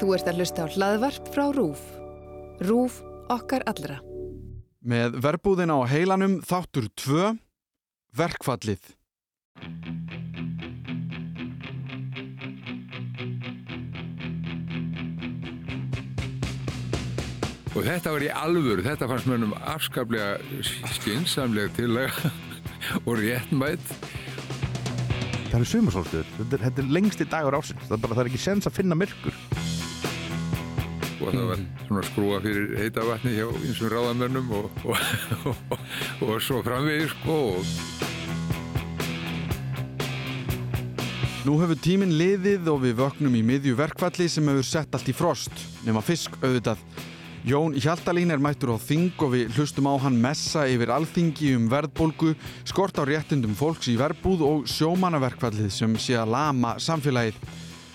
Þú ert að hlusta á hlaðvarp frá RÚF. RÚF okkar allra. Með verbúðin á heilanum þáttur 2, verkfallið. Og þetta var í alvöru, þetta fannst mönnum afskaplega skinsamlega til og réttmætt. Það eru sumarsólstöður, þetta, er- þetta er lengsti dagur ásins, það er bara það er ekki sens að finna myrkur. Og það var svona skrúa fyrir heita vatni hjá einsum ráðamönnum og, og, og, og svo framvegis sko. Og Nú hefur tíminn liðið og við vöknum í miðju verkfalli sem hefur sett allt í frost, nema fisk auðvitað. Jón Hjaltalín er mættur á þing og við hlustum á hann messa yfir alþingi um verðbólgu, skort á réttindum fólks í verbúð og sjómannaverkfallið sem sé að lama samfélagið.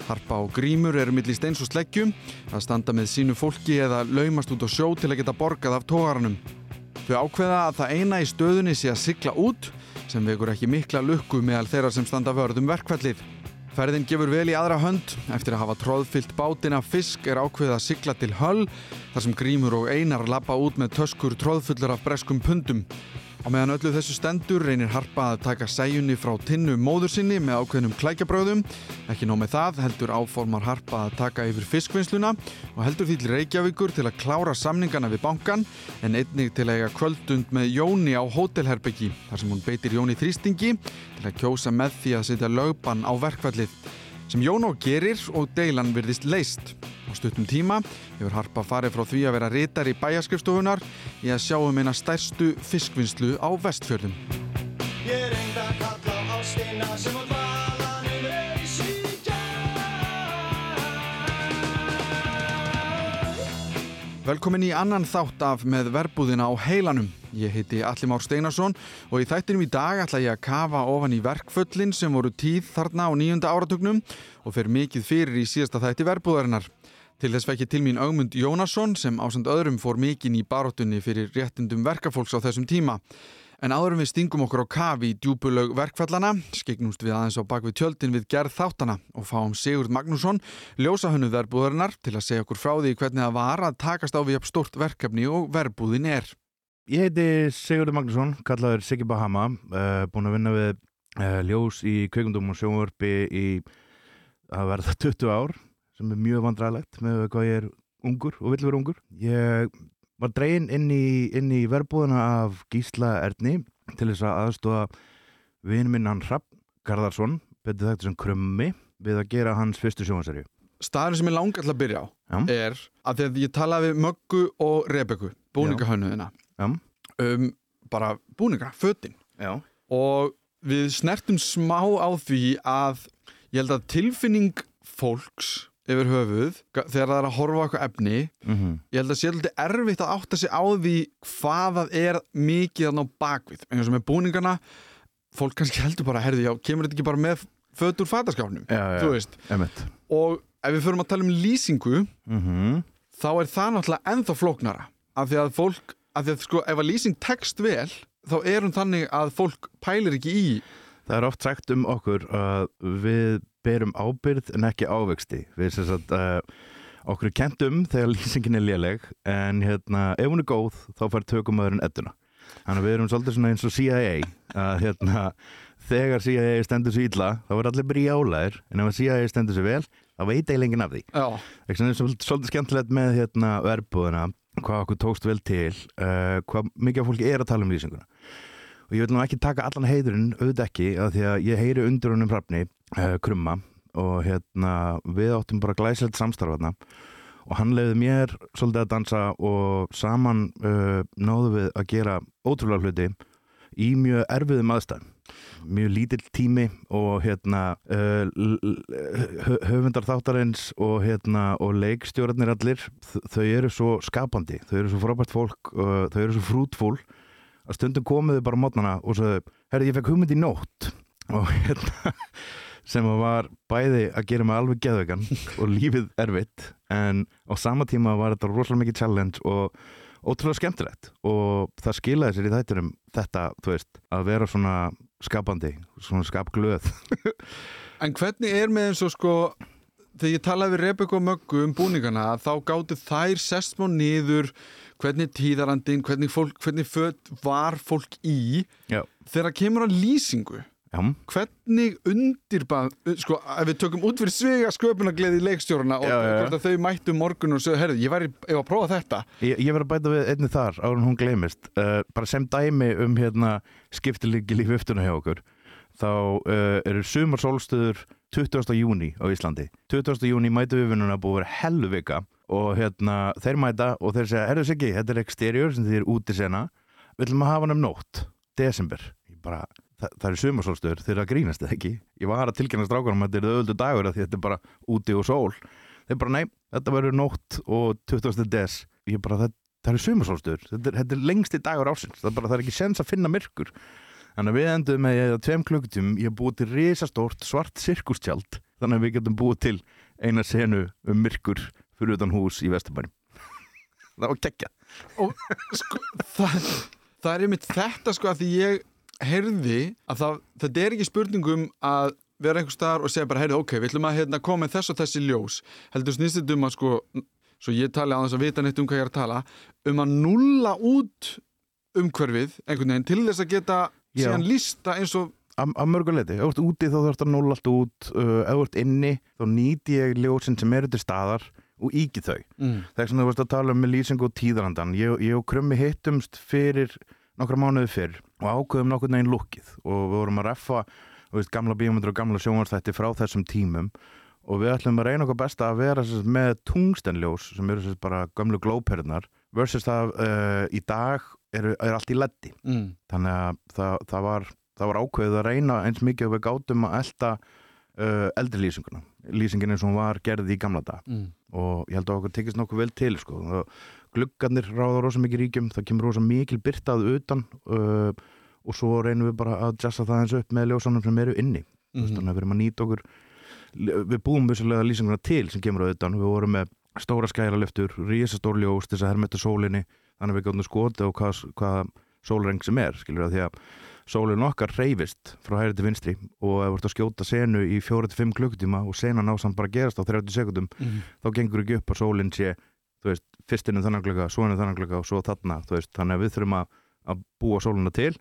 Harpa og grímur eru milli steins og sleggjum að standa með sínu fólki eða laumast út á sjó til að geta borgað af tógaranum. Þau ákveða að það eina í stöðunni sé að sigla út sem vekur ekki mikla lukku meðal þeirra sem standa vörðum verkfallið. Ferðin gefur vel í aðra hönd. Eftir að hafa tróðfyllt bátina fisk er ákveðið að sigla til höll þar sem grímur og einar lappa út með töskur tróðfullur af breskum pundum. Á meðan öllu þessu stendur reynir Harpa að taka segjunni frá tinnu móður sinni með ákveðnum klækjabröðum. Ekki nóg með það heldur áformar Harpa að taka yfir fiskvinnsluna og heldur því til Reykjavíkur til að klára samningana við bankan en einnig til að eiga kvöldund með Jóni á hótelherbyggi þar sem hún beitir Jóni þrýstingi til að kjósa með því að setja lögbann á verkfallið sem Jónó gerir og deilan virðist leist. Á stuttum tíma hefur Harpa farið frá því að vera ritar í bæjarskrifstofunar í að sjá um eina stærstu fiskvinnslu á vestfjörðum. Velkomin í annan þátt af með verbúðina á heilanum. Ég heiti Alli Már Steinarsson og í þættinum í dag ætla ég að kafa ofan í verkföllin sem voru tíð þarna á nýjunda áratugnum og fer mikið fyrir í síðasta þætti verbúðarinnar. Til þess fekk ég til mín Augmund Jónasson sem ásand öðrum fór mikinn í baróttunni fyrir réttindum verkafólks á þessum tíma. En áðurum við stingum okkur á kafi í djúbulög verkfallana, skegnumst við aðeins á bakvið tjöldin við gerð þáttana og fáum Sigurd Magnússon, ljósahönnu verbúðarinnar, til að segja okkur frá því hvernig það var að takast á við jafn stórt verkefni og verbúðin er. Ég heiti Sigurður Magnússon, kallaður Siggi Bahama, uh, búin að vinna við uh, ljós í kveikundum og sjónvörpi í að verða 20 ár, sem er mjög vandræðilegt með hvað ég er ungur og vill vera ungur. Ég var dregin inn í, í verbúðina af Gísla Erni til þess að aðstóða vinn minn hann Hrapp Garðarsson, betur þetta sem krummi, við að gera hans fyrstu sjónvarsserju. Staðurinn sem ég langar til að byrja á Já. er að því að ég talaði við Möggu og Rebekku, búningahönnuðina, Já. um bara búninga, fötin. Já. Og við snertum smá á því að ég held að tilfinning fólks yfir höfuð ga- þegar það er að horfa eitthvað efni Mm ég held að sé alltaf erfitt að átta sig á því hvað það er mikið að ná bakvið. Eins og með búningana fólk kannski heldur bara, herði, já, kemur þetta ekki bara með fötur fataskáfnum, þú veist. Emmett. og ef við förum að tala um lýsingu Mm þá er það náttúrulega ennþá flóknara. Af því að fólk, af því að sko ef að lýsing tekst vel, þá er hún þannig að fólk pælir ekki í Það er oft sagt um okkur að við berum ábyrð en ekki ávexti. Við sem sagt, uh, okkur er kent um þegar lýsingin er léleg en hérna, ef hún er góð þá fær tökumöðurinn edduna. Þannig að við erum svolítið svona eins og CIA að hérna, þegar CIA stendur sér illa þá er allir brjálæðir en ef að CIA stendur sér vel þá veit enginn af því. Ekki svona svolítið, skemmtilegt með hérna verbúðina, hvað okkur tókst vel til, uh, hvað mikið fólki er að tala um lýsinguna. Og ég vil nú ekki taka allan heiðurinn, auðvitað ekki, af því að ég heyri undir honum hrafni, uh, krumma, og hérna við áttum bara glæsilegt samstarfaðna og hann leiði mér svolítið að dansa og saman uh, náðu við að gera ótrúlega hluti í mjög erfiðum aðstæðum. Mjög lítill tími og hérna uh, hö- höfundar þáttarins og hérna og leikstjórarnir allir þau eru svo skapandi, þau eru svo frábært fólk uh, þau eru svo frútfúl að stundum komuðu bara mótnana og svo herri ég fekk hugmynd í nótt. Og hérna sem var bæði að gera mig alveg geðveikan og lífið erfitt en á sama tíma var þetta rosalega mikið challenge og ótrúlega skemmtilegt. Og það skilaði sér í þættunum þetta, þú veist, að vera svona skapandi, svona skapglöð. En hvernig er með eins og sko þegar ég talaði við Rebecca og Möggu um búningana þá gáttu þær sest má niður hvernig tíðarandinn, hvernig, fólk, hvernig föt var fólk í Já. þegar kemur að lýsingu Já, hvernig undirbað sko, ef við tökum út fyrir svega sköpunagleði leikstjórana og hvort að þau mættu morgun og sögðu, herðu, ég væri ef að prófa þetta. Ég, ég verð að bæta við einni þar áður en hún gleymist. Uh, bara sem dæmi um hérna skiptilíkil í viftuna hjá okkur þá uh, eru sumar sólstöður 20. júni á Íslandi. 20. júni mætu við vinnuna búið að vera hellu vika og hérna þeir mæta og þeir segja, herðu Siggi, þetta er exterior sem þið er úti sena. Við ætlum að hafa hann um nótt, desember. Bara, það, það eru sumarsólstöður þeir eru að grínast eða ekki, ég var að tilkynna strákunum að þetta er öðuldu dagur því þetta er bara úti og sól. Þeir bara, nei, þetta verður nótt og 20. des. Ég bara, það, það eru sumarsólstöður. Þetta, þetta er lengsti dagur ásins það er bara, það er ekki sens að finna myrkur. Þannig að við endum með að tveim klukkutum ég hef búið til risastórt svart sirkustjald þannig að við getum búið til eina senu um myrkur fyrir utan hús í Vesturbænum. Það var geggja og sko, það, það heyrði að það, þetta er ekki spurningum að vera einhver staðar og segja bara, heyrðu, ok, við ætlum að hérna, koma með þess og þessi ljós heldur snýst þetta um að sko svo ég tali á þess að vita neitt um hvað ég er að tala um að nulla út umhverfið einhvern veginn til þess að geta Já. síðan lísta eins og að mörguleiti, ef þú ert úti þá þarfst að nulla allt út uh, ef þú ert inni þá nýti ég ljósin sem eru til staðar og íki þau mm. Það er svona þú varst að tala um með lýsingu og tíðarandan. Ég, ég og Krummi hittumst fyrir nokkra mánuði fyrr og ákveðum nokkur neginn lukkið og við vorum að reffa veist, gamla bíómyndur og gamla sjónvarstætti frá þessum tímum og við ætlum að reyna okkur besta að vera sem sagt, með tungstenljós sem eru sem sagt, bara gömlu glóperðnar versus það uh, í dag er, er allt í leddi. Mm. Þannig að það, það, var, það var ákveðið að reyna eins mikið og við gátum að elda uh, eldri lýsinguna. Lýsingin eins og hún var gerð í gamla dag Mm. og ég held að okkur tekist nokkuð vel til sko. Og gluggarnir ráða rosa mikið ríkjum það kemur rosa mikil byrtað utan uh, og svo reynum við bara að jassa það eins upp með ljósanum sem eru inni mm Mhm. þannig að við erum að nýta okkur við búum vissulega lýsinguna til sem kemur utan við vorum með stóra skæraliftur rísastór ljós til þess að hermeta sólinni þannig að við gáttum skoti á hvað, hvað sólreng sem er skilur að því að sólinn okkar reyfist frá hægri til vinstri og ef þú ert að skjóta senu í 4-5 klukkutíma og senan ásamt bara gerast á 30 sekundum Mm. þá gengur ekki upp að sólinn sé þú veist, fyrst inn um þannig klukka, svo inn um þannig klukka og svo þarna, þú veist, þannig að við þurfum að, að búa sólina til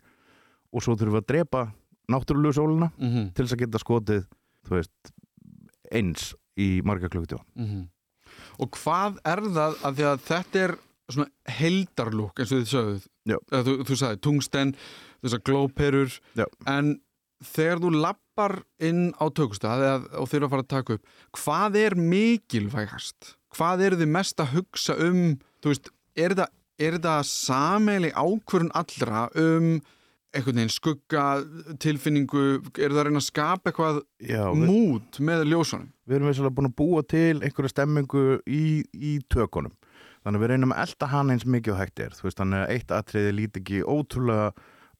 og svo þurfum við að drepa náttúrulegu sólina Mm til þess að geta skotið þú veist, eins í marga klukkutíma Mhm. Og hvað er það að því að þetta er svona heldarlúk eins og þið sögðuð? Þú, þú sagði tungsten, þessar glóperur. En þegar þú lappar inn á tökustað eða, og þeir eru að fara að taka upp hvað er mikilvægast? Hvað eru þið mest að hugsa um þú veist, er er þetta sameili ákvörun allra um einhvern veginn skugga tilfinningu, er það að reyna að skapa eitthvað Já, við, mút með ljósunum? við erum vissulega búin að búa til einhverja stemmingu í, í tökunum þannig við reynum að elda hann eins mikið og hægt er veist, þannig að eitt atriði líti ekki ótrúlega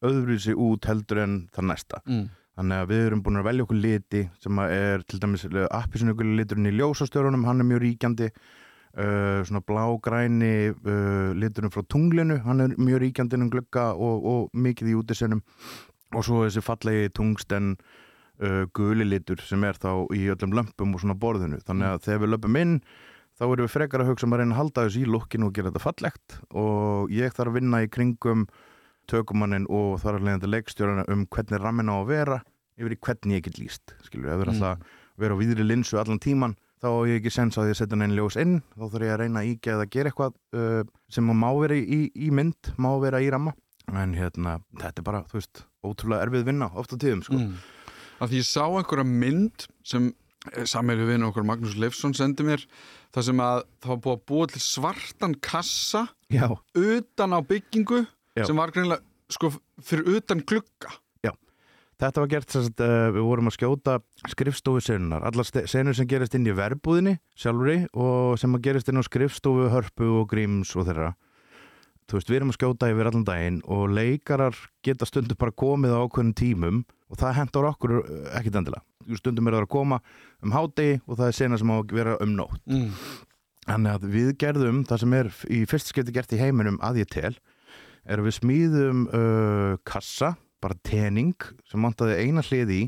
öðruvísi út heldur en það næsta Mm. Þannig að við erum búin að velja okkur liti sem er til dæmis appisinu liturinn í ljósastjörunum, hann er mjög ríkjandi uh, svona blágræni uh, liturinn frá tunglinu hann er mjög ríkjandi um glugga og, og mikið í útisenum og svo þessi fallegi tungsten uh, guli litur sem er þá í öllum lömpum og svona borðinu. Þannig að þegar við löpum inn þá erum við frekar að hugsa um að reyna að halda þessu í lukkinu og gera þetta fallegt. Og ég þarf að vinna í kringum tökumannin og þar að leiðandi leikstjórana um hvernig rammin á að vera yfir í hvernig ég get líst skilur, ef það er alltaf að vera á víðri linsu allan tíman þá á ég ekki sens að setja neinn ljós inn. Þá þarf ég að reyna að ígja eða gera eitthvað uh, sem má vera í, í mynd má vera í ramma. En hérna, þetta er bara, þú veist, ótrúlega erfið vinna oft á tíðum, sko. Mm. að því ég sá einhverja mynd sem sammeilju vinn okkur Magnús Leifsson sendi mér það sem að það var búið að búa til svartan kassa Já, utan á byggingu Já. sem var greinlega sko fyrir utan glugga Þetta var gert þess að uh, við vorum að skjóta skrifstofu senunar, allar senur sem gerist inn í verbúðinni sjálfri og sem að gerist inn á skrifstofu, hörpu og gríms og þeirra. Þú veist, við erum að skjóta yfir allan daginn og leikarar geta stundum bara komið á ákveðnum tímum og það hendur okkur uh, ekkit endilega. Stundum er það að koma um hádegi og það er sena sem á að vera um nótt. mm. Þannig að við gerðum það sem er í fyrst skipti gert í heiminum að ég tel er að við smíðum uh, kassa, bara tening sem vantaði eina hlið í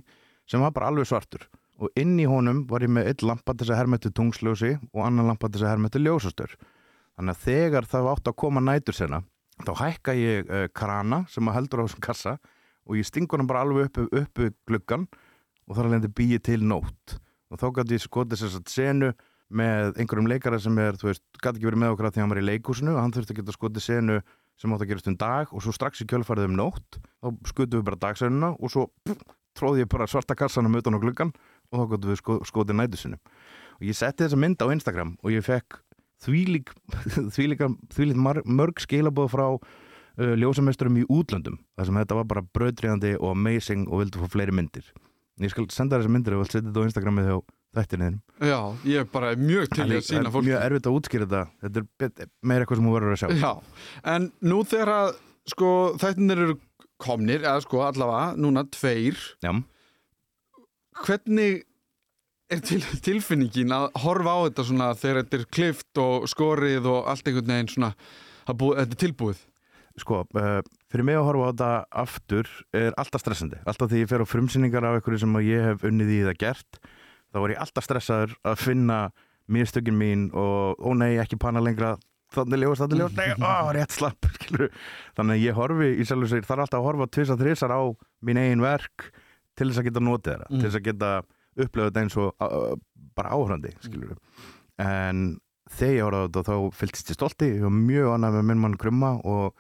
sem var bara alveg svartur. Og inn í honum var ég með eitt lampa til þess að hermetu tungsljósi og annan lampa til þess að hermetu ljósastur þannig að þegar það átt að koma nætur sena þá hækka ég uh, krana sem að heldur á þessum kassa og ég stingur hann bara alveg upp, upp gluggan og þar alveg býið til nótt. Og þá gæti ég skotið sér satt senu með einhverjum leikara sem er, þú veist, gæti ekki verið með okkur að því að hann var í leikúsinu og hann þurfti að geta skotið senu sem átt að gerast um dag og svo strax í kjölfarið um nótt þá skutum við bara dagsönuna og svo pff, tróði ég bara svarta kassanum utan á gluggan og þá gæti við sko, skotið nætusinu og ég setti þessa mynd á Instagram og ég fekk þvílík þvílík, þvílík mar- mörg skilabóð frá uh, ljósamesturum í útlöndum þar sem þetta var bara bröðriðandi og amazing og vildu fá fleiri myndir. Ég skal senda þessar myndir og setja þetta á Instagramið hjá þættinniðin Já, ég er bara mjög til að sína fólki. mjög erfitt að útskýra þetta. Þetta er meira eitthvað sem þú verður að sjá. Já, en nú þegar að sko þættinir eru komnir eða sko allavega, núna tveir. Já. hvernig er til, tilfinningin að horfa á þetta svona þegar þetta er klift og skorið og allt einhvern veginn svona að búi, þetta er tilbúið? Sko, uh, fyrir mig að horfa á þetta aftur er alltaf stressandi. Alltaf því ég fer á frumsýningar af einhverju sem ég hef unnið í það gert þá er ég alltaf stressaður að finna mistökin mín og ó nei, ekki panna lengra þannig ljós, þannig ljós, nei, ó, rétt slapp skilurðu. þannig að ég horfi í sjálfur sig þarf alltaf að horfa tvisa þrísar á mín eigin verk til þess að geta notið þeirra Mm. til þess að geta upplöfað þetta eins og uh, bara áhrandi, skilur en þegar ég horfði á þetta þá fylgst ég stolti, ég var mjög annað með minn mann Krumma og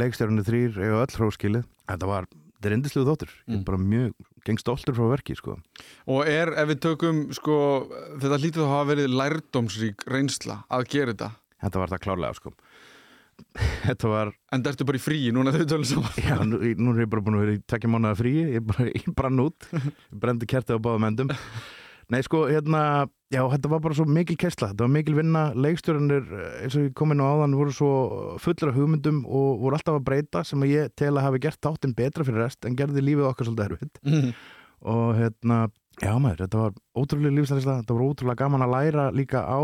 leikstjárunni þrýr eiga öll hróskilið, þetta var þetta er indisluðu þóttur, ég Mm. er bara mjög geng stoltur frá verki, sko. Og er, ef við tökum sko, þetta lítið að hafa verið lærdómsrík reynsla að gera þetta þetta var það klárlega, sko. Þetta var, en það ertu bara í fríi núna við tölum saman. Já, nú, nú er ég bara búin að vera í tvekja mánuða fríi, ég, bara, ég brann út. Ég brendi kertið á báðum endum. Nei, sko, hérna já, þetta var bara svo mikil kessla, þetta var mikil vinna. Leikstjórnir, eins og ég kom inn á áðan voru svo fullur af hugmyndum og voru alltaf að breyta sem að ég tel að hafi gert þáttinn betra fyrir rest en gerði lífið okkar svolítið erfitt. Og hérna, já maður, þetta var ótrúlega lífsæðislega, þetta var ótrúlega gaman að læra líka á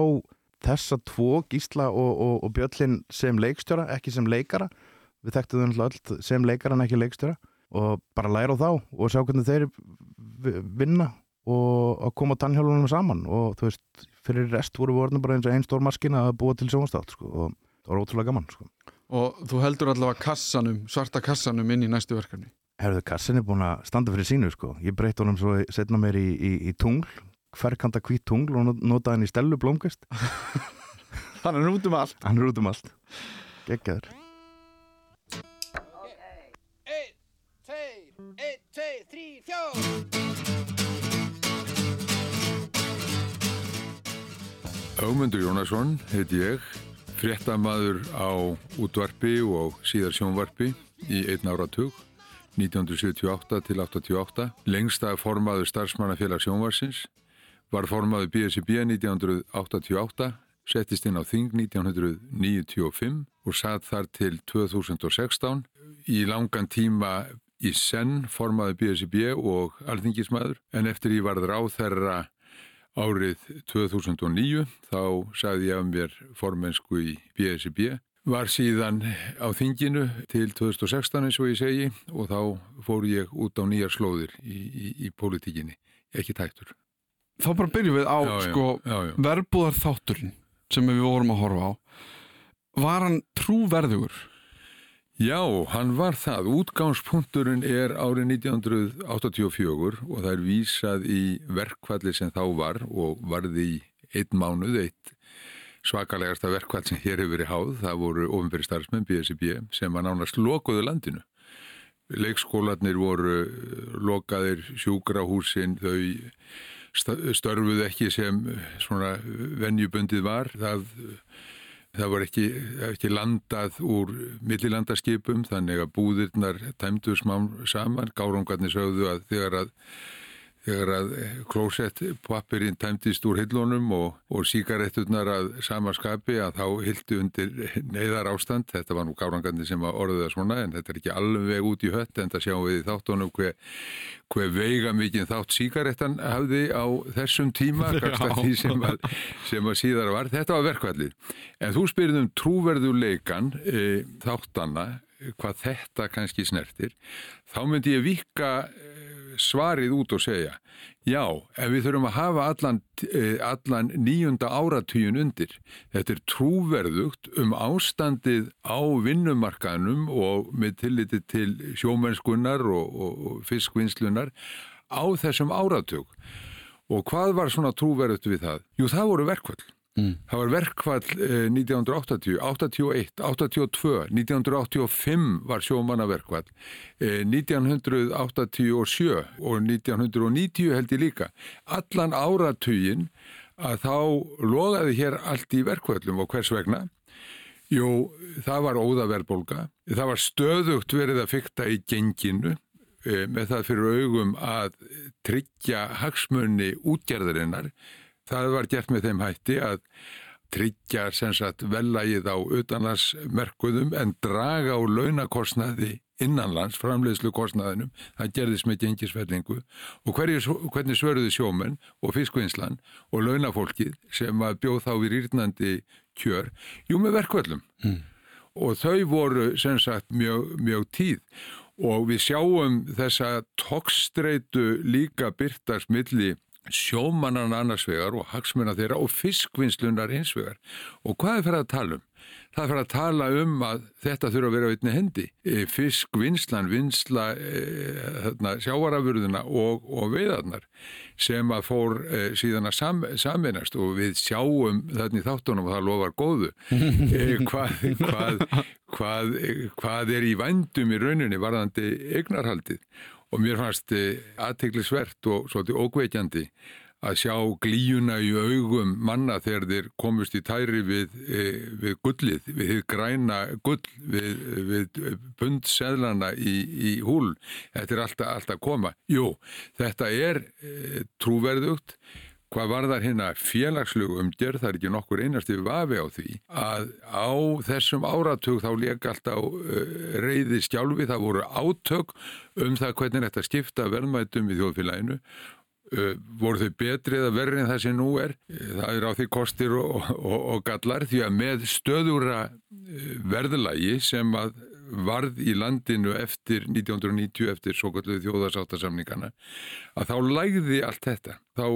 þessa tvo, Gísla og, og, og Bjöllin sem leikstjóra, ekki sem leikara. Við þekktum þau náttúrulega öll sem leikara en ekki leikstjóra. Og bara læra á þá og sjá hvernig þeir vi- vinna og að koma tannhjálfunum saman. Og þú veist, fyrir rest voru við orðin bara eins og einn stór maskina að búa til sjónastátt sko, og það var ótrúlega gaman sko. og þú heldur allavega kassanum, svarta kassanum inn í næstu verkefni? Herðu, kassin er búin að standa fyrir sínu sko. ég breytti honum svo setna mér í, í, í tungl hverkanta hvít tungl og not- notaði hann í stelu blómkvist. Þannig er út um allt. Hann er út um allt. Geggjaður. Einn, tveir, einn, tveir, þrý, fjó Ögmundur Jónasson heiti ég, fréttamaður á útvarpi og síðar sjónvarpi í einn áratug, 1978 til 88, lengsta formaður starfsmannafélag sjónvarsins, var formaður BSB 1988, settist inn á Þing 1995 og satt þar til 2016 í langan tíma í senn formaður BSB og alþingismæður en eftir ég varð ráð þeirra árið 2009 þá sagði ég af mér formensku í BSB var síðan á þinginu til 2016 eins og ég segi og þá fór ég út á nýjar slóðir í, í, í pólitíkinni. Ekki tæktur þá bara byrjum við á Já, já, sko verbúðar þátturinn sem við vorum að horfa á var hann trúverðugur Já, hann var það. Útgangspunkturinn er árið 1984 og það er vísað í verkvalli sem þá var og varði í einn mánuð, eitt svakalegasta verkvall sem hér hefur verið háð. Það voru ofinbæri starfsmenn, BSB, sem var nánast lokuðu landinu. Leikskólanir voru lokaðir, sjúkrahúsin, þau störfuðu ekki sem eh, svona venjubundið var. Það það var ekki, ekki landað úr millilandaskipum þannig að búðirnar tæmdu smám saman, gárungarnir sögðu að þegar að þegar að klósett pappirinn tæmdist úr hillunum og, og síkaretturnar að sama skapi að þá hildu undir neyðar ástand þetta var nú gárangarnir sem að orðið það svona en þetta er ekki alveg út í hött en það sjáum við í þáttunum hver, hver veiga mikið þátt síkarettan hafði á þessum tíma sem að, sem að síðar var. Þetta var verkvallið en þú spyrir um trúverðuleikan e, þáttanna hvað þetta kannski snertir. Þá myndi ég vika svarið út og segja Já, en við þurfum að hafa allan, eh, allan nýjunda áratugin undir. Þetta er trúverðugt um ástandið á vinnumarkaðnum og með tilliti til sjómennskunnar og, og, og fiskvinnslunar á þessum áratug. Og hvað var svona trúverðugt við það? Jú, það voru verkvöld. Það var verkfall eh, 1980, 81, 82, 1985 var sjómannaverkfall, eh, 1987 og 1990 held ég líka. Allan áratugin að þá logaði hér allt í verkfallum og hvers vegna? Jú, það var óðaverbolga, það var stöðugt verið að fykta í genginu eh, með það fyrir augum að tryggja hagsmunni útgerðarinnar það var gert með þeim hætti að tryggja sagt velægið á utanlandsmerkuðum en draga á launakostnaði innanlands, framleiðslu kostnaðinum, það gerðist með gengisfellingu. Og hverju, hvernig svörðu sjómenn og fiskvinnslan og launafólkið sem að bjóð þá við rýrnandi kjör, jú með verkvöllum. Mm. og þau voru sem sagt mjög, mjög tíð. Og við sjáum þessa tokstreitu líka byrtast milli sjómannan annars vegar og hagsmuna þeirra og fiskvinnslunar hins vegar. Og hvað er fyrir að tala um? Það er fyrir að tala um að þetta þurfa að vera einni hendi. E, Fiskvinnslan, vinsla e, sjávarafurðuna og, og veiðarnar sem að fór e, síðan að sam, saminast og við sjáum þarna í þáttunum og það lofar góðu. E, hvað, hvað, hvað, hvað er í vandum í rauninni varðandi eignarhaldið? Og mér fannst aðteglisvert og svolítið ókveikjandi að sjá glíuna í augum manna þegar þeir komust í tæri við, við gullið, við græna gull, við, við bundseðlana í, í húl. Þetta er alltaf, alltaf koma. Jú, þetta er e, trúverðugt. Hvað var þar hérna félagslegu umgjörð, það er ekki nokkur einasti vafi á því, að á þessum áratug þá leik alltaf uh, reyði skjálfi, það voru átök um það hvernig þetta skipta verðmætum í þjóðfélaginu, uh, voru þau betri eða verri en það sem nú er, það er á því kostir og, og, og gallar því að með stöðura verðlagi sem að varð í landinu eftir 1990 eftir svo kalluð þjóðarsáttasamningana að þá lægði allt þetta. Þá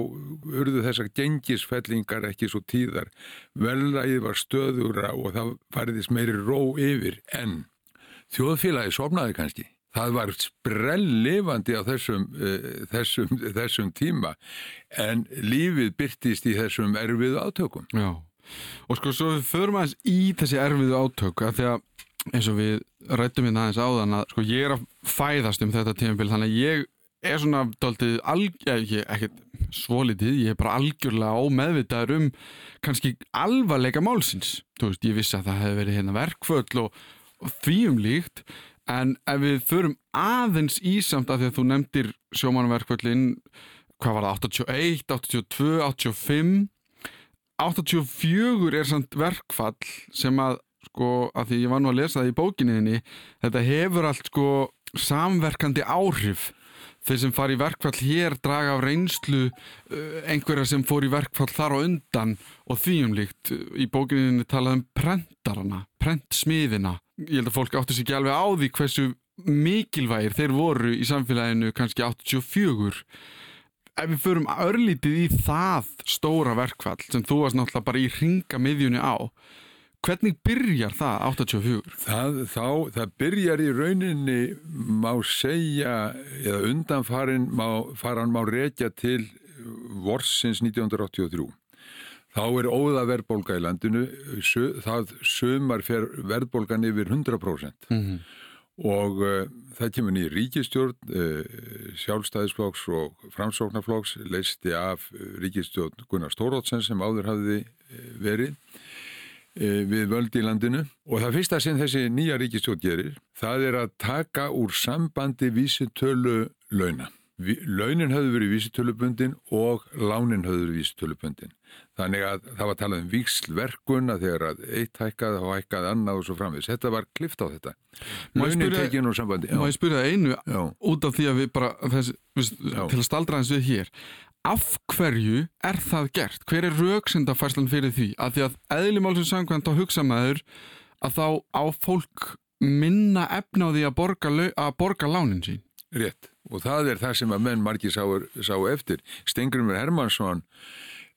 urðu þessar gengisfellingar ekki svo tíðar. Verðlægið var stöðura og það fariðis meiri ró yfir en þjóðfélagi sopnaði kannski. Það var sprell lifandi á þessum, uh, þessum, þessum tíma en lífið byrtist í þessum erfiðu átökum. Já, og sko svo förum aðeins í þessi erfiðu átök að því að eins og við rættum hérna aðeins áðan að sko ég er að fæðast um þetta tímabil þannig að ég er svona doldið, alg, ekkert svolítið, ég er bara algjörlega ómeðvitaður um kannski alvarleika málsins, þú veist, ég vissi að það hefði verið hérna verkföll og, og því um líkt, en ef við förum aðeins ísamt af því að þú nefndir sjómanverkföllin hvað var það, 81, 82, 85 84 er samt verkfall sem að sko, að því ég var nú að lesa það í bókinniðinni þetta hefur allt sko samverkandi áhrif. Þeir sem fari í verkfall hér draga af reynslu uh, einhverja sem fór í verkfall þar og undan og þvíumlíkt í bókinniðinni talað um prentarana, prentsmiðina. Ég held að fólk áttu sér ekki alveg á því hversu mikilvægir þeir voru í samfélaginu kannski 84 ef við förum örlítið í það stóra verkfall sem þú varst náttúrulega bara í ringa miðjunni á Hvernig byrjar það 84? Það, þá, það byrjar í rauninni má segja, eða undanfarin má, faran má rekja til vorsins 1983. Þá er óða verðbólga í landinu, það sömar fer verðbólgan yfir 100%. Mm -hmm. Og uh, það kemur nýjir ríkistjórn, uh, sjálfstæðisflokks og framsóknarflokks, leisti af ríkistjórn Gunnar Stórótsen sem áður hafði verið við völd í landinu og það fyrsta sem þessi nýja ríkistjótt gerir það er að taka úr sambandi vísitölu launa. Launin höfðu verið vísitölubundin og lánin höfðu verið vísitölubundin. Þannig að það var talað um vikslverkun að þegar að eitt hækkað þá hækkað annað og svo framvis. Þetta var klift á þetta. Launin tekið úr sambandi. Má ég spyrja einu Já. út af því að við bara, þess, við, til að staldra eins við hér af hverju er það gert? Hver er rauksendafærslan fyrir því? Að því að eðlimálsins samkvæmt á hugsamæður að þá á fólk minna efna á því að borga, borga lánin sín. Rétt. og það er það sem að menn margir sá, sá eftir. Stengrumur Hermansson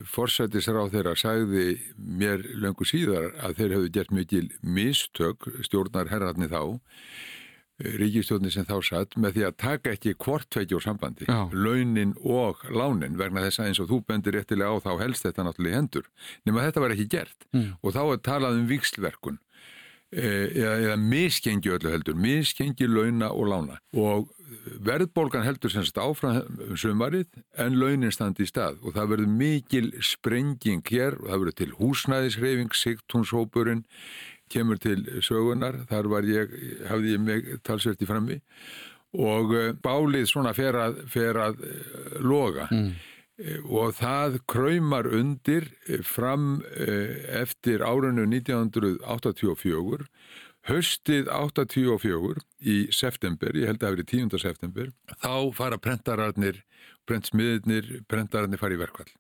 forsættisráð þeirra sagði mér löngu síðar að þeir hefðu gert mikil mistök stjórnar herratni þá ríkistjórni sem þá satt með því að taka ekki hvort tveikjur sambandi Já. launin og lánin vegna þess að eins og þú bendir réttilega á þá helst þetta náttúrulega í hendur nema þetta var ekki gert Mm. og þá er talað um vikslverkun eh, eða, eða miskengi öllu heldur miskengi launa og lána og verðbólgan heldur sem sagt áfram um sumarið en launin standi í stað og það verður mikil sprenging hér og það verður til húsnæðisreifing sigtúnshópurinn kemur til sögunar, þar var ég hafði ég mig talsvert í frammi og eh, bálið svona fer að, fer að eh, loga Eh, og það kraumar undir fram eftir árinu 1984 höstið 84 í september, ég held að það verið 10. september, þá fara prentararnir, prentsmiðirnir, prentararnir fara í verkvall.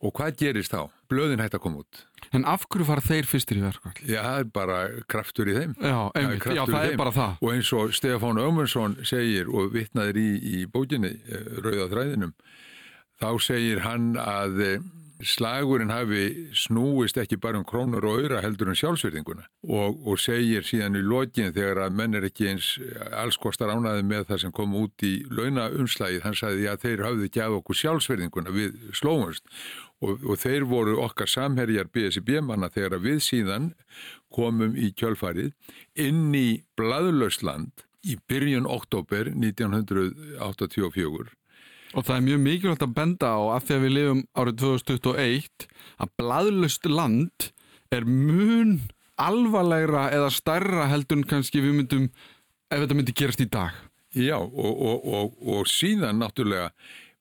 Og hvað gerist þá? Blöðin hægt að koma út. En af hverju fara þeir fyrstir í verkvall? Já, það er bara kraftur í þeim. Já, einmitt, já, í það er bara það. Og eins og Stefán Ömundsson segir og vitnaðir í, í bókinni eh, Rauða þræðinum, þá segir hann að eh, slagurinn hafi snúist ekki bara um krónur og auðra heldur um sjálfsverðinguna og, og segir síðan í lokin þegar að menn er ekki eins alls kostar ánaði með það sem kom út í launaumslagið, hann sagði að þeir hafði ekki af okkur sjálfsverðinguna við slóumst og, og þeir voru okkar samherjar BSB manna þegar að við síðan komum í kjölfarið inn í Bladlausland í byrjun oktober 1984 Og það er mjög mikilvægt að benda á að því að við lifum árið 2021 að bladlust land er mun alvarlegra eða stærra heldur en kannski við myndum ef þetta myndi gerast í dag. Já, og, og, og, og síðan náttúrulega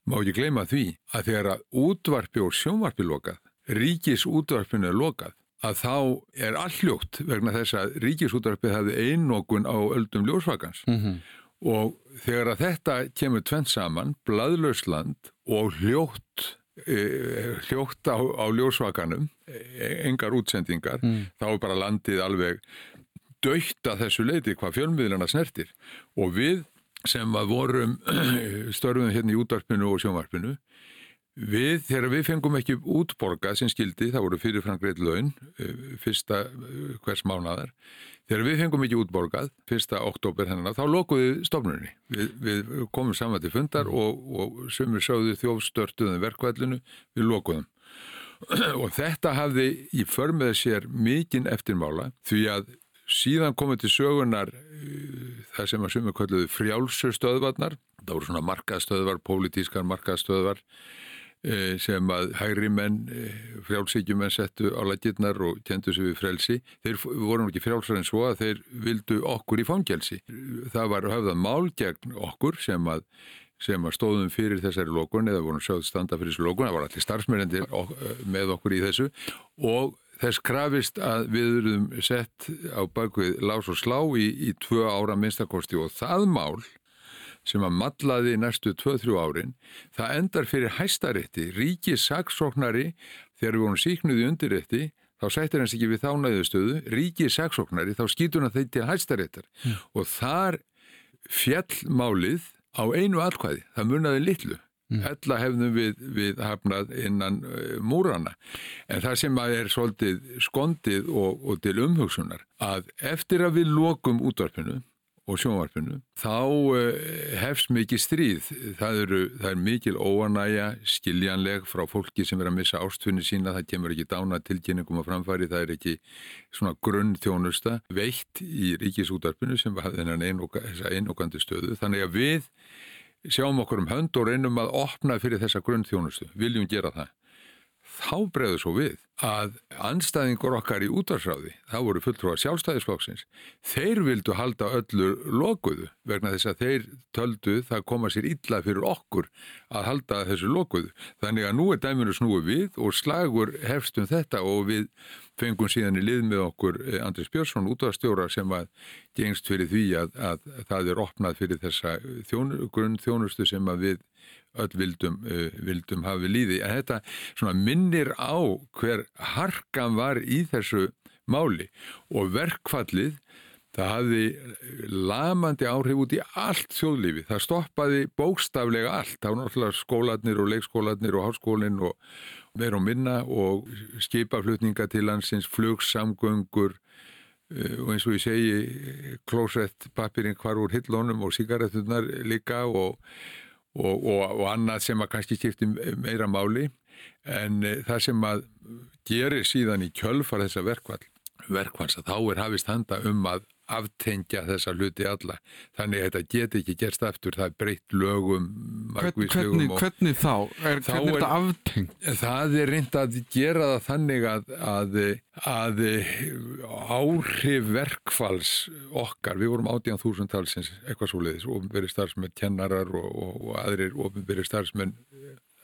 má ekki gleyma því að þegar að útvarpi og sjónvarpi lokað, ríkis útvarpinu er lokað, að þá er alljótt vegna þess að ríkisútvarpið hafði einokun á öldum ljósvakans Mm og þegar að þetta kemur tvent saman, bladlausland og hljótt e, hljótt á, á ljósvakanum e, engar útsendingar þá er bara landið alveg dögt að þessu leiti hvað fjölmiðlana snertir. Og við sem að vorum störfum hérna í útvarpinu og sjónvarpinu við, þegar við fengum ekki útborgað sem skildi, það voru fyrirframgreitt laun eh, fyrsta hvers mánadar þegar við fengum ekki útborgað fyrsta oktober hennar, þá lokuðu stofnunni við, við komum saman til fundar og, og sumir sögðu þjófstörtuðum verkvallinu, við lokuðum. Og þetta hafði í för með sér mikinn eftirmála því að síðan komið til sögunar uh, það sem að sumir kalluðu frjálsustöðvarnar það voru svona markaðstöðvar, pólitískar markaðstöðvar sem að hægri menn, uh, frjálsíkjumenn settu á lagirnar og kendu sig við frelsi. Þeir voru nú ekki frjálsar en svo að þeir vildu okkur í fangelsi. Það var höfðað mál gegn okkur sem að sem að stóðum fyrir þessari lókun eða vorum sögð standa fyrir þessu lókun, það var allir starfsmyrendir með okkur í þessu. Og þess krafist að við erum sett á bakvið lás og slá í, í tvö ára minnstakosti og það mál sem að matlaði næstu 2-3 árin, það endar fyrir hæstarétti, ríki saksóknari þegar við vorum síknuði undirrétti þá sættir hans ekki við þá næðustöðu ríki saksóknari, þá skýtur hann þeir til hæstaréttar. Og þar fjallmálið á einu atkvæði, það munnaði litlu. Ella hefðum við, við hafnað innan uh, múrana. En það sem að er svolítið skondið og, og til umhugsunar að eftir að við lokum útvarpinu og sjónvarpinu þá uh, hefst mikið stríð. Það, eru, það er mikil óanæja skiljanleg frá fólki sem er að missa ástfunni sína. Það kemur ekki dána tilkynningum að framfæri. Það er ekki svona grunn þjónusta veitt í ríkisútvarpinu sem hafði þennan einoka, einokandi stöðu. Þannig að við sjáum okkur um hönd og reynum að opna fyrir þessa grunnþjónustu, viljum gera það. Þá bregður svo við að anstæðingur okkar í útvarsráði, það voru fulltrúar sjálfstæðisflokksins, þeir vildu halda öllu lokuðu vegna þess að þeir töldu það koma sér illa fyrir okkur að halda þessu lokuðu. Þannig að nú er dæminu snúið við og slagur hefst um þetta og við fengum síðan í lið með okkur eh, Andris Björnsson útvarstjóra sem að gengst fyrir því að, að, það er opnað fyrir þessa þjón, grunn þjónustu sem að við öll vildum, uh, vildum hafi líði. En þetta minnir á hver harkan var í þessu máli og verkfallið það hafði lamandi áhrif út í allt þjóðlífi. Það stoppaði bókstaflega allt. Það var náttúrulega skólanir og leikskólanir og háskólinn og meir og minna og skipaflutninga til landsins, flugsamgöngur eh, og eins og ég segi klósett pappirinn hvar úr hillónum og sigarettunar líka og, og, og, og annað sem að kannski skipti meira máli en eh, það sem að gerir síðan í kjölfar þessa verkvall verkvalls að þá er hafist handa um að aftengja þessa hluti alla þannig að þetta geti ekki gerst aftur það er breytt lögum hvernig, og- hvernig þá? Er, Þá hvernig er þetta aftengt? Það er reynd að gera það þannig að, að, að áhrif verkfalls okkar, við vorum 18.000 talsins eitthvað svo leiðis, ofinberi starfsmenn kennarar og, og, og aðrir ofinberi starfsmenn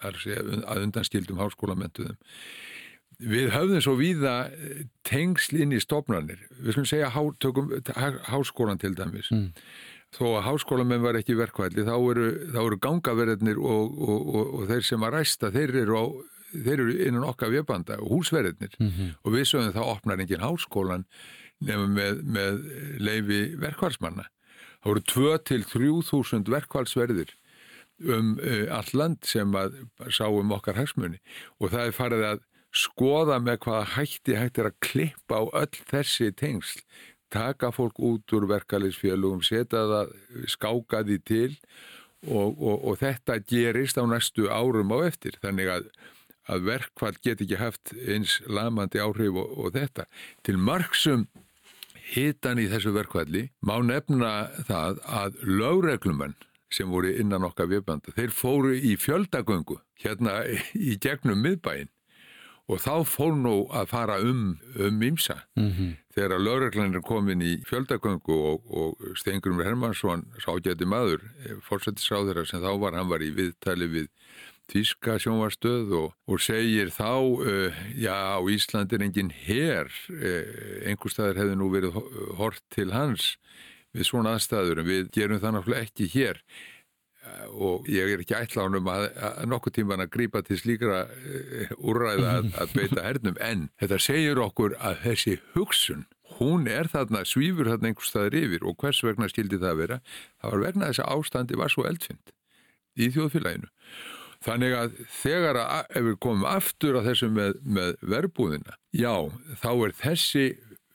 að undanskildum háskólamentuðum. Við höfðum svo víða eh, tengsl inn í stofnanir. Við skulum segja há, tökum, há- háskólan til dæmis. Þó að háskólamenn var ekki verkvæli, þá eru, þá eru gangaverðarnir og, og, og, og þeir sem að ræsta, þeir eru, á, þeir eru innan okkar vébanda og húsverðarnir. Og við sögum það opnar engin háskólan nema með, með leifi verkvælsmanna. Það voru 2 til 3000 verkvælsverðir um uh, allt land sem að sá um okkar hagsmunni og það er farið að skoða með hvaða hætti hægt er að klippa á öll þessi tengsl. Taka fólk út úr verkalisfélugum setja það, skáka því til og, og, og þetta gerist á næstu árum á eftir. Þannig að, að verkfall get ekki haft eins lamandi áhrif og, og þetta. Til marksum hitan í þessu verkvalli má nefna það að lögreglumenn sem voru innan okkar viðbanda, þeir fóru í fjöldagöngu hérna í gegnum miðbæinn og þá fór nú að fara um um ímsa -hmm. þegar að lögreglan er komin í fjöldagöngu og, og Stengurumur Hermansson ságæti maður, fórsetisráðara sem þá var, hann var í viðtali við Þíska sjónvarstöð og, og segir þá, uh, já, á Íslandi er engin her, uh, einhver staðar hefði nú verið ho- hort til hans við svona aðstæður en við gerum það náttúrulega ekki hér og ég er ekki ætlánum að, að nokkuð tíman að grípa til slíkra uh, úrræða að, að beita hernum. En þetta segir okkur að þessi hugsun hún er þarna, svífur þarna einhver staðar yfir. Og hvers vegna skildi það vera? Það var vegna þess að ástandi var svo eldfind í þjóðfélaginu. Þannig að þegar að ef við komum aftur að þessu með, með verbúðina já, þá er þessi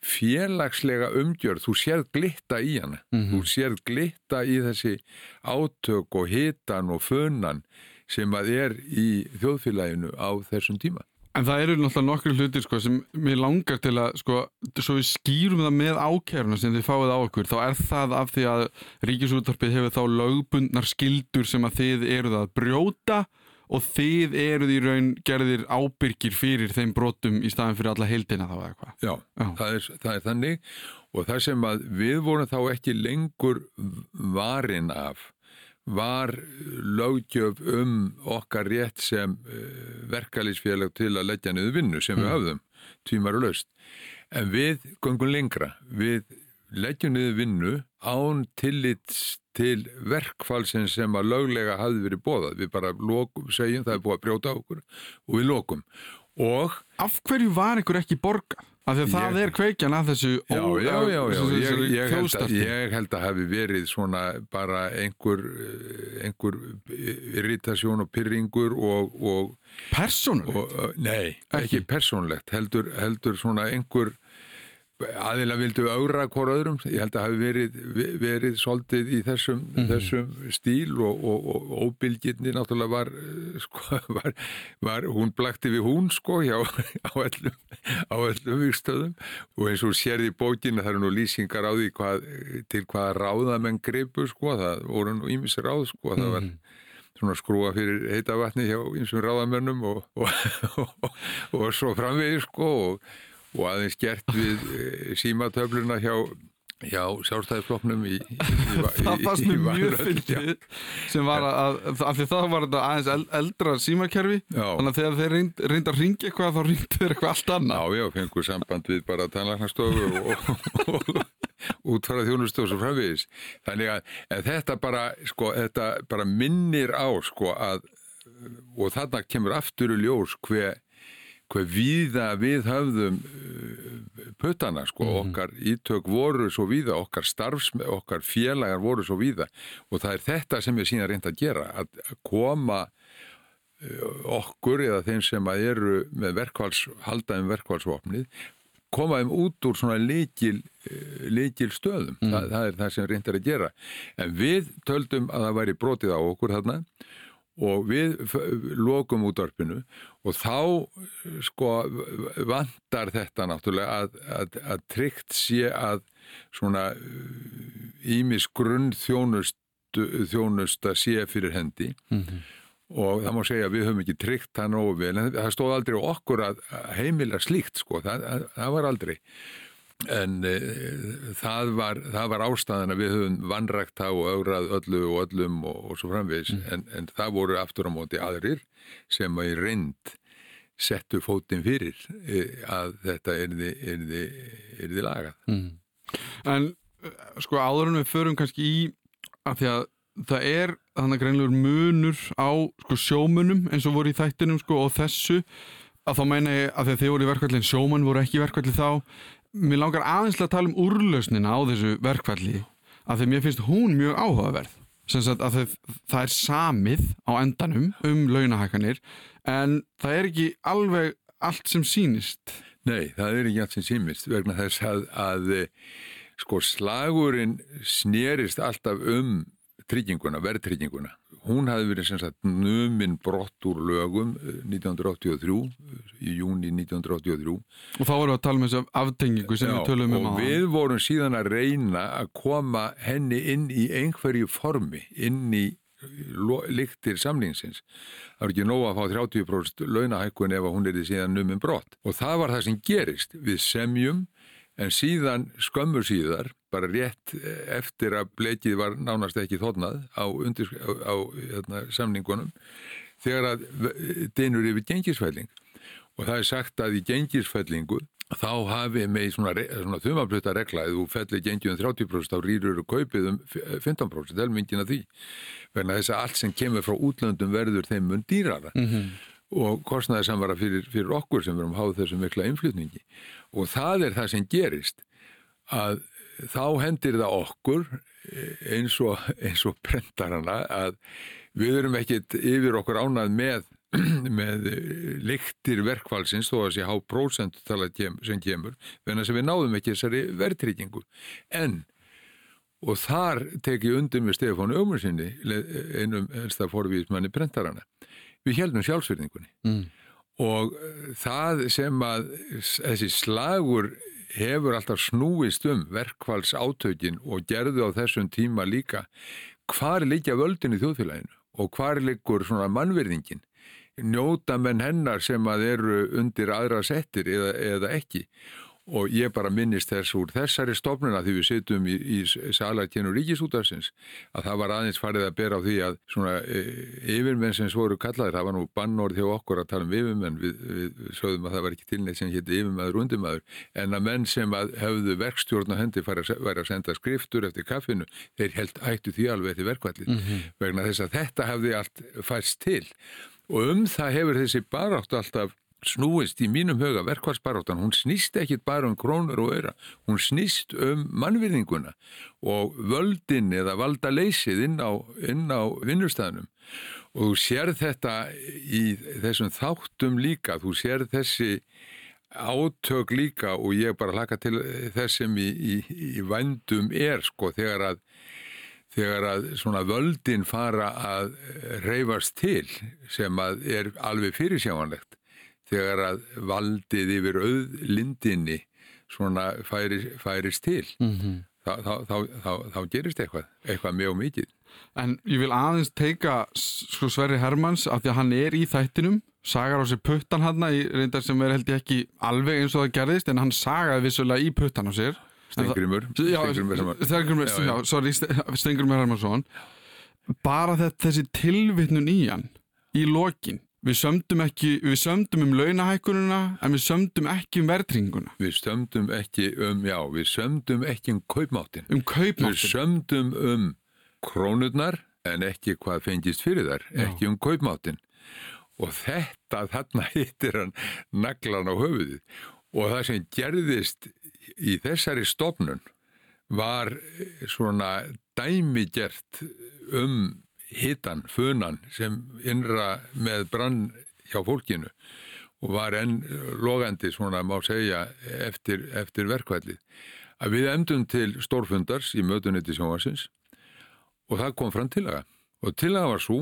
félagslega umgjörð, þú sérð glitta í hana, þú sérð glitta í þessi átök og hitan og fönan sem að er í þjóðfélaginu á þessum tíma. En það eru náttúrulega nokkru hlutir sko, sem mér langar til að sko, svo við skýrum það með ákæruna sem þið fáið á okkur, þá er það af því að ríkisúttarpið hefur þá lögbundnar skildur sem að þið eruð að brjóta og þið eruð í raun gerðir ábyrgir fyrir þeim brotum í staðin fyrir alla heildina þá eða eitthvað. Já, Já. Það, er, það er þannig og það sem að við vorum þá ekki lengur varin af var löggjöf um okkar rétt sem uh, verkalýsfélag til að leggja niður vinnu sem við höfðum, tvímar og löst. En við göngum lengra, við leggjum niður vinnu án tillits til verkfallsins sem að löglega hafði verið bóðað. Við bara lokum, segjum það er búið að brjóta okkur og við lokum. Og Af hverju var ykkur ekki borgað? Af því að það er kveikjan af þessu Já, já, já, já. Ég, ég, held að, ég held að hafi verið svona bara einhver, eh, einhver irritasjón og pyrringur og, og, Persónuleg? og uh, nei, Ekki? ekki, persónlegt, heldur, heldur svona einhver aðila vildu augra hvort öðrum, ég held að hafi verið, verið svolítið í þessum, þessum stíl og, og, og óbylginni náttúrulega var, sko, var, var hún blakti við hún sko hjá, á öllum, öllum vikstöðum og eins og sérði bókinu það eru nú lýsingar á því hvað, til hvaða ráðamenn gripu sko, það voru nú ímis ráð sko, það var svona skrúa fyrir heita vatni hjá einsum ráðamönnum og, og, og, og svo framvegis sko og, og aðeins gert við e, símatöfluna hjá, hjá sjálfstæðisflokknum í, í, í, það fannst mér mjög fyndið sem var að, af því það var þetta aðeins eld, eldra símakerfi Já. þannig að þegar þeir reynd, reynda að ringja eitthvað þá ringdu þeir eitthvað allt annað Já, já, fengur samband við bara tannlæknastofu og, og, og útfara þjónustu og svo framvegis. Þannig að þetta bara, sko, þetta bara minnir á, sko, að og þarna kemur aftur í ljós hver, hver víða við höfðum uh, puttana sko, okkar ítök voru svo víða, okkar starfs, okkar félagar voru svo víða. Og það er þetta sem ég sína reynd að gera, að koma eh, okkur eða þeim sem að eru með verkvals, haldaðum verkvalsvopnið, koma þeim út úr svona leikil, leikil stöðum, það, það er það sem reyndar að gera. En við töldum að það væri brotið á okkur þarna og við f- lokum útvarpinu og þá sko vantar þetta náttúrulega að, að, að tryggt sé að svona ímis grunn þjónustu, þjónusta sé fyrir hendi. Og það má segja að við höfum ekki tryggt það nógu vel en það stóð aldrei okkur að heimila slíkt sko, það, það var aldrei en e, það, var, það var ástæðan að við höfum vannrækt það og augrað öllu og öllum og, og svo framvegis. En, en það voru aftur á móti aðrir sem að í reynd settu fótinn fyrir e, að þetta yrði, yrði, yrði lagað. En uh, sko áður en við förum kannski í að því að það er þannig greinlegur munur á sko, sjómunum eins og voru í þættinum sko, og þessu að þá meina ég að að þið voru í verkvallin sjómun voru ekki í verkvalli þá mér langar aðeinslega að tala um úrlausnina á þessu verkvalli að því mér finnst hún mjög áhugaverð að það, það er samið á endanum um launahækanir en það er ekki alveg allt sem sýnist Nei, það er ekki allt sem símist vegna þess að, að sko slagurinn snerist alltaf um trygginguna, verðtrygginguna. Hún hafði verið sem sagt numin brott úr lögum eh, 1983, í júni 1983. og þá vorum við að tala um þessu aftengingu sem við tölum um og áðan. við vorum síðan að reyna að koma henni inn í einhverju formi, inn í lo- lyktir samlingsins. Það var ekki nóg að fá 30% launahækkun ef að hún er síðan numin brott. Og það var það sem gerist. Við semjum en síðan skömmur síðar, bara rétt eftir að blekið var nánast ekki þónað á, undir, á, á hérna, samningunum, þegar að dynur yfir gengisfælling og það er sagt að í gengisfællingu þá hafi með svona, svona þumaflutta regla ef þú fellir gengið um 30% þá rýrur kaupið um 15% helmingina því. Vegna þess að allt sem kemur frá útlöndum verður þeim mun dýrara. Og kostnaði samvara fyrir, fyrir okkur sem verum háð þessum mikla innflutningi og það er það sem gerist að þá hendir það okkur eh, eins og, eins og prentarana að við erum ekkit yfir okkur ánað með með lyktir verkfalsins þó að sé há prósentutala kem, sem kemur, venna sem við náðum ekki þessari verðtryggingu. En og þar teki undir með Stefán Ömursinni einum helsta forvíðismanni prentarana. Við heldum sjálfsverðingunni Mm. Og eh, það sem að þessi slagur hefur alltaf snúist um verkfalls átökin og gerðu á þessum tíma líka hvar liggja völdin í þjóðfélaginu og hvar liggur mannverðingin njóta menn hennar sem að eru undir aðra settir eða, eða ekki og ég bara minnist þess úr þessari stofnuna því við sittum í, í salarkenu ríkisútarsins að það var aðeins farið að bera á því að svona e, yfirmenn sem svo eru kallaðir, það var nú bannorð hjá okkur að tala um yfirmenn, við, við, sögðum að það var ekki tilneitt sem hétti yfirmaður og undirmaður en að menn sem að hefðu verkstjórn á hendi færi að, að senda skriftur eftir kaffinu, þeir held ættu því alveg eftir verkvallin, vegna þess að þetta hefði allt fæst til. Og um það hefur þessi barátt alltaf snúist í mínum huga verkvarsbaráttan, hún snýst ekkit bara um krónur og öra, hún snýst um mannvirðinguna og völdin eða valda leysið inn á, á vinnustæðnum og þú sér þetta í þessum þáttum líka, þú sér þessi átök líka og ég bara hlaka til þess sem í, í, í vændum er sko þegar að þegar að svona völdin fara að reyfast til sem að er alveg fyrirsjáanlegt þegar að valdið yfir auðlindinni svona færis, færis til. Mhm. þá, þá, þá, þá, þá gerist eitthvað eitthvað mjög mikið. En ég vil aðeins teika sko Sverri Hermanns af því að hann er í þættinum sagar á sér puttan hann í reyndar sem er held ég ekki alveg eins og það gerðist en hann sagaði vissulega í puttan á sér. Sorry, Stengrimur Hermansson bara þetta, þessi tilvitnun í hann í lokin við sömdum ekki, við sömdum um launahækkununa en við sömdum ekki um verðringuna við sömdum ekki um, já, við sömdum ekki um kaupmáttin um við kaupmáttin sömdum um krónurnar en ekki hvað fengist fyrir þar, ekki um kaupmáttin og þetta þarna hittir hann naglan á höfuðið. Og það sem gerðist í þessari stofnun var svona dæmigert um hitan, funan sem innra með brann hjá fólkinu og var enn logandi svona má segja eftir, eftir verkvælið. Að við emdum til stórfundars í mötuniti sjónvarsins og það kom fram tilaga. Og tilaga var svo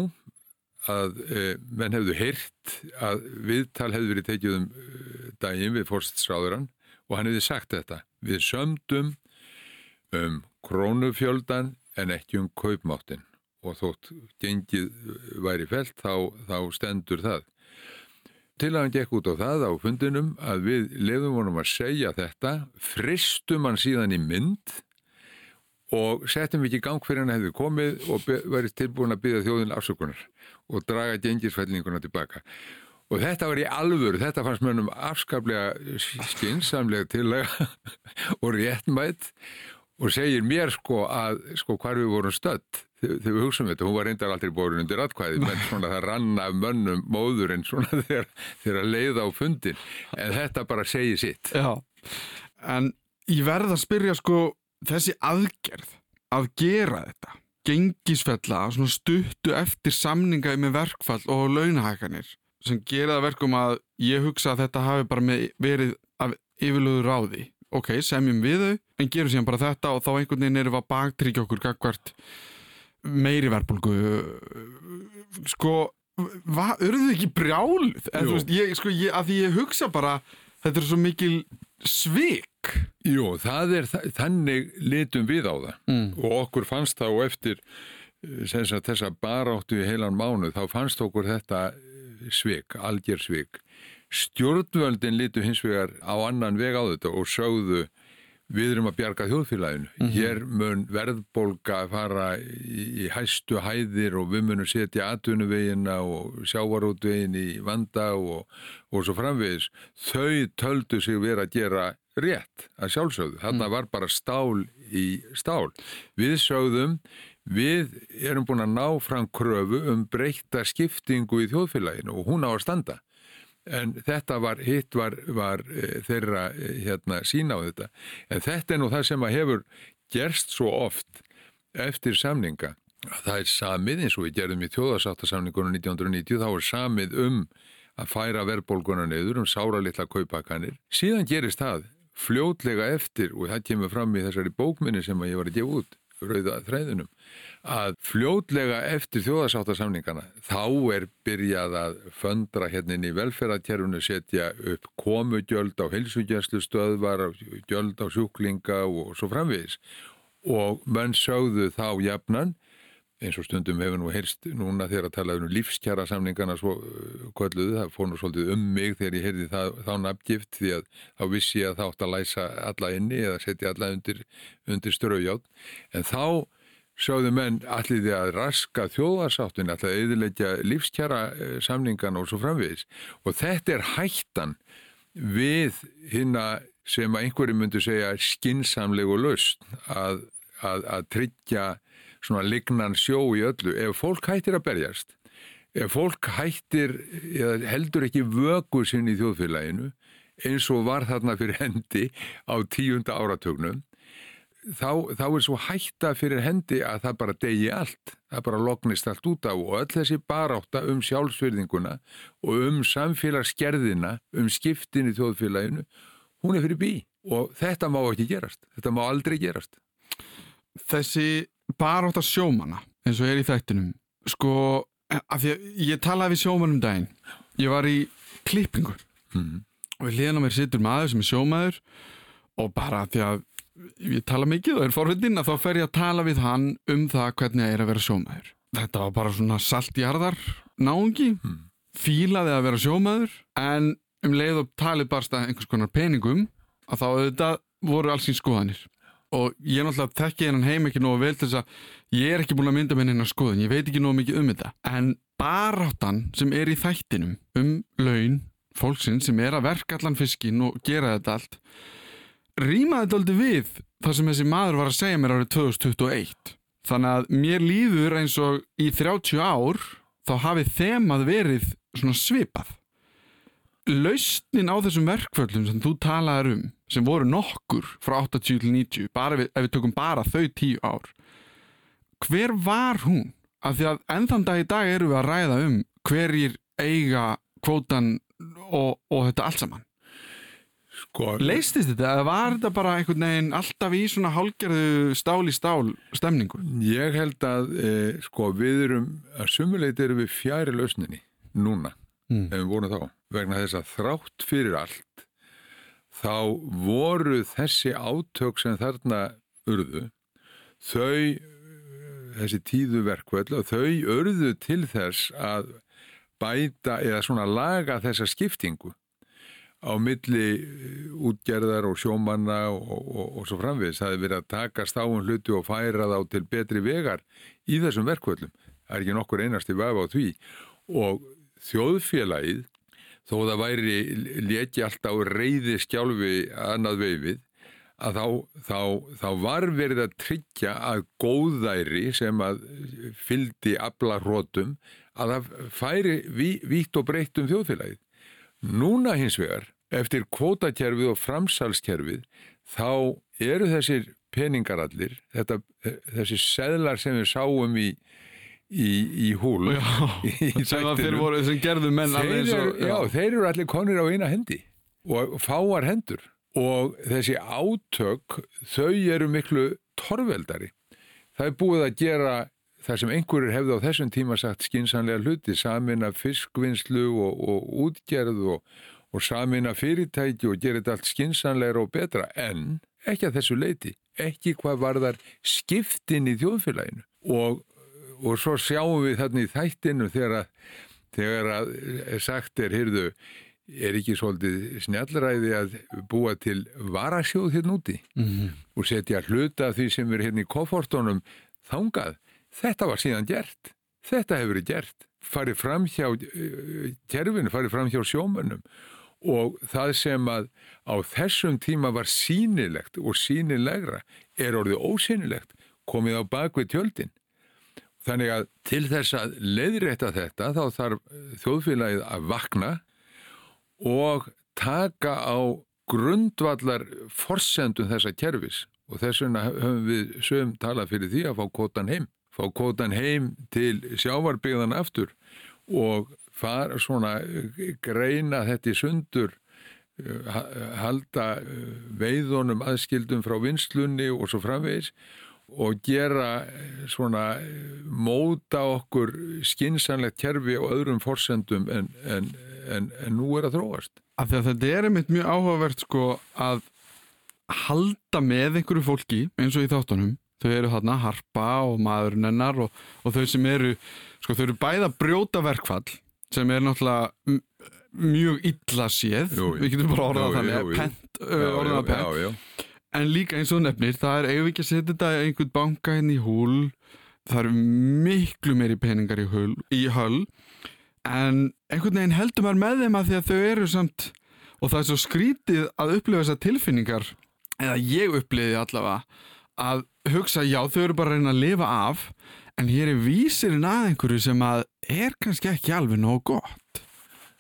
að e, menn hefðu heyrt að viðtal hefðu verið tekið um e, daginn við fórststráðurann og hann hefði sagt þetta. Við sömdum um krónufjöldan en ekki um kaupmáttin og þótt gengið væri felt þá, þá stendur það. Til að hann gekk út á það á fundinum að við lefum honum að segja þetta, fristum hann síðan í mynd og settum ekki í gang fyrir hann hefði komið og verið tilbúin að byggja þjóðin afsökunar og draga gengisfællinguna tilbaka. Og þetta var í alvöru, þetta fannst mönnum afskaplega skinsamlega tillega og réttmætt og segir mér sko að sko hvar við vorum stödd. Þegar við hugsaum þetta, hún var reyndar aldrei bórin undir atkvæði, menn svona það ranna af mönnum móðurinn svona þegar, þegar leiða á fundin, en þetta bara segir sitt. Já, en ég verð að spyrja sko þessi aðgerð að gera þetta gengisfella svona stuttu eftir samningaði með verkfall og launahækanir sem gera það verkum að ég hugsa að þetta hafi bara verið af yfirlöðu ráði ok, semjum við þau, en gerum síðan bara þetta og þá einhvern veginn erum við að baktryggja okkur gagvart meiri verðbólgu. Sko þið ekki brjáluð? En, veist, ég, sko, ég, að því ég hugsa bara þetta er svo mikil svik. Jú, það er þa- þannig litum við á það. Mm. og okkur fannst þá eftir sagt, þessa baráttu í heilan mánuð, þá fannst okkur þetta eh, svik, algjör svik. Stjórnvöldin litu hins vegar á annan veg á þetta og sögðu við erum að bjarga þjóðfélaginu. Hér mun verðbólga fara í, hæstu hæðir og við munum setja atvinnuvegina og sjávarútvegin í vanda og, og svo framvegis. Þau töldu sig vera að gera rétt að sjálfsögðu. Þarna var bara stál í stál. Við sögðum, við erum búin að ná fram kröfu um breytta skiptingu í þjóðfélaginu og hún á að standa. En þetta var, hitt var, var e, þeirra e, hérna sína á þetta. En þetta er nú það sem að hefur gerst svo oft eftir samninga. að Það er samið eins og við gerðum í þjóðarsáttasamningunum 1990, þá er samið um að færa verðbólguna niður um sára litla kaupakanir. Síðan gerist það fljótlega eftir og það kemur fram í þessari bókminni sem ég var að gefa út rauða þræðunum að fljótlega eftir þjóðarsáttasamningana þá er byrjað að föndra hérna inn í velferðarkerfunu setja upp komugjöld á heilsugjæslu stöðvar, gjöld á sjúklinga og svo framvegis. Og menn sögðu þá jafnan eins og stundum hefur nú heyrst núna þegar að tala um lífskjara samningana svo uh, kölluðu, það fór nú svolítið um mig þegar ég heyrði það, þá nafngift því að þá vissi ég að það átt að læsa alla inni eða setja alla undir, undir ströjátt en þá sjáðu menn allir því að raska þjóðarsáttin, allir að eðilegja lífskjara samningana og svo framvegis. Og þetta er hættan við hinna sem að einhverju myndu segja skinsamlegu laust að, að, að tryggja svona lignan sjó í öllu. Ef fólk hættir að berjast, ef fólk hættir, heldur ekki vöku sinn í þjóðfélaginu eins og var þarna fyrir hendi á tíunda áratögnum, þá, þá er svo hætta fyrir hendi að það bara degi allt, það bara lognist allt út af og öll þessi barátta um sjálfsverðinguna og um samfélagsgerðina, um skiptin í þjóðfélaginu, hún er fyrir bí og þetta má ekki gerast, þetta má aldrei gerast. þessi barátt að sjómana eins og er í þættinum. Sko, af því að ég talaði við sjóman um daginn. Ég var í klippingu. Mm. og við hliðan á mér situr maður sem er sjómaður og bara því að ég tala mikið og er forvindin að þá fer ég að tala við hann um það hvernig það er að vera sjómaður. Þetta var bara svona saltjarðar náungi, Mm. fílaði að vera sjómaður en um leið og talið barst að einhvers konar peningum að þá auðvitað voru alls sín skoðanir og ég náttúrulega þekki hennan heim ekki nógu vel til þess að ég er ekki búin að mynda með hennar skoðun, ég veit ekki nógu mikið um þetta. En baráttan sem er í þættinum um laun fólksinn sem er að verka allan fiskin og gera þetta allt rýmaði þetta aldrei við það sem þessi maður var að segja mér árið 2021 þannig að mér líður eins og í 30 ár þá hafi þemað verið svona svipað lausnin á þessum verkföllum sem þú talaðir um sem voru nokkur frá 80 til 90 bara við, ef við tökum bara þau tíu ár hver var hún? Af því að ennþann dag í dag eru við að ræða um hverjir eiga kvótan og, og þetta allt saman Sko, leistist þetta eða var þetta bara einhvern veginn alltaf í svona hálgerðu stál í stál stemningu? Ég held að e, sko, við erum, að sumuleiti erum við fjæri lausninni núna, Mm. ef við vorum þá vegna þess að þrátt fyrir allt þá voru þessi átök sem þarna urðu þau þessi tíðu verkvöld og þau urðu til þess að bæta eða svona laga þessa skiptingu á milli eh, útgerðar og sjómanna og, og, og svo framvegis. Það hefur verið að takast á um hluti og færa þá til betri vegar í þessum verkvöldum. Það er ekki nokkur einasti vafa á því og þjóðfélagið þó það væri leki alltaf reyði skjálfi annað veifið að þá, þá, þá var verið að tryggja að góðæri sem að fyldi aflarrótum að það færi ví, vítt og breytt um þjóðfélagið. Núna hins vegar, eftir kvótakerfið og framsalskerfið, þá eru þessir peningar allir, þetta, þessi seðlar sem við sáum í, í, í húl, Já, í sem voru, sem gerðu menn þeir og, já, þeir eru allir konir á eina hendi og fáar hendur. Og þessi átök þau eru miklu torveldari. Það er búið að gera það sem einhverjur hefði á þessum tíma sagt skinsanlega hluti, samina fiskvinnslu og, og útgerð og, og samina fyrirtæki og gera þetta allt skinsanlegra og betra. En ekki að þessu leiti ekki hvað varðar skiptin í þjóðfélaginu. Og, og svo sjáum við þarna í þættinu þegar að, þegar að sagt er, heyrðu, er ekki svolítið snjallræði að búa til varasjóð hérna úti Mhm. og setja hluta því sem er hérna í koffortunum þangað. Þetta var síðan gert. Þetta hefur verið gert. Farið fram hjá uh, kerfinu, farið fram hjá sjómönnum og það sem að á þessum tíma var sýnilegt og sýnilegra er orðið ósýnilegt komið á bakvið tjöldin. Þannig að til þess að leiðrétta þetta þá þarf eh, þjóðfélagið að vakna og taka á grundvallar forsendum þessa kerfis. Og þess vegna höfum við sögum talað fyrir því að fá kótan heim. Fá kótan heim til sjávarbyggðan aftur og fara svona eh, greina þetta í sundur eh, ha- halda veiðunum aðskildum frá vinslunni og svo framvegis og gera eh, svona eh, móta okkur skinsanlegt kerfi og öðrum forsendum en, en, en, en nú er að þróast. Af því að þetta er einmitt mjög áhugavert sko að halda með einhverju fólki eins og í þáttunum þau eru þarna harpa og maðurinn hennar og, og þau sem eru sko þau eru bæða brjóta verkfall sem er náttúrulega mjög illa séð, Jú, jú. við getum bara orðað Jú, þannig, pent, orðað pent. En líka eins og nefnir, það er eigum við ekki að setja þetta einhvern banka hérna í húl. Það eru miklu meiri peningar í, hul, í höll. En einhvern veginn heldur maður með þeim að því að þau eru samt og það er svo skrítið að upplifa þessar tilfinningar eða ég uppliði allavega að hugsa já þau eru bara að reyna að lifa af en hér er vísirinn að einhverju sem að er kannski ekki alveg nóg gott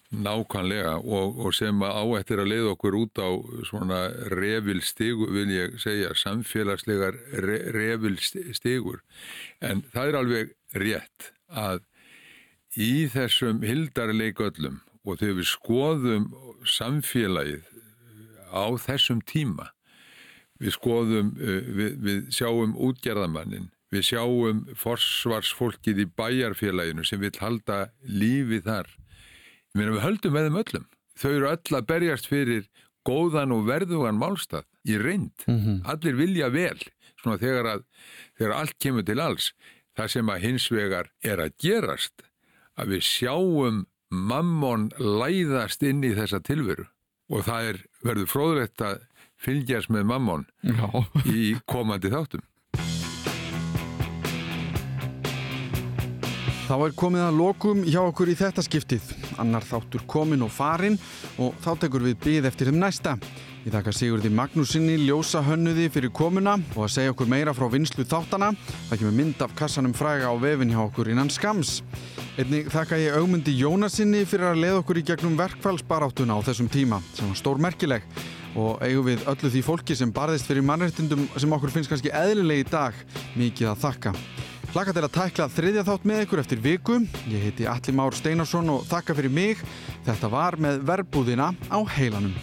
Nákvæmlega og, og sem á eftir að leiða okkur út á svona revil stigur, vil ég segja, samfélagslegar re, revil stigur. En það er alveg rétt að í þessum hildarleiköllum og þegar við skoðum samfélagið á þessum tíma, við skoðum, uh, við, við sjáum útgerðamannin, við sjáum forsvarsfólkið í bæjarfélaginu sem vil halda lífi þar. Við höldum með þeim öllum. Þau eru öll að berjast fyrir góðan og verðugan málstað í reynd. Allir vilja vel, svona þegar, að, þegar allt kemur til alls. Það sem að hins vegar er að gerast, að við sjáum mammon læðast inn í þessa tilveru. Og það er, verður fróðlegt að fylgjast með mammon Já, í komandi þáttum. Þá er komið að lokum hjá okkur í þetta skiptið. Annar þáttur komin og farin og þá tekur við byð eftir þeim næsta. Ég þakka Sigurði Magnúsinni ljósa hönnuði fyrir komuna og að segja okkur meira frá vinslu þáttana. Það kemur mynd af kassanum fræga á vefin hjá okkur innan skams. Einnig þakka ég augmundi Jónasinni fyrir að leiða okkur í gegnum verkfallsbaráttuna á þessum tíma sem var stór merkileg og eigum við öllu því fólki sem barðist fyrir mannreitindum sem okkur finnst kannski eðlileg í dag mikið að þakka. Plaka til að tækla þriðja þátt með ykkur eftir viku. Ég heiti Alli Már Steinarsson og þakka fyrir mig. Þetta var með verbúðina á heilanum.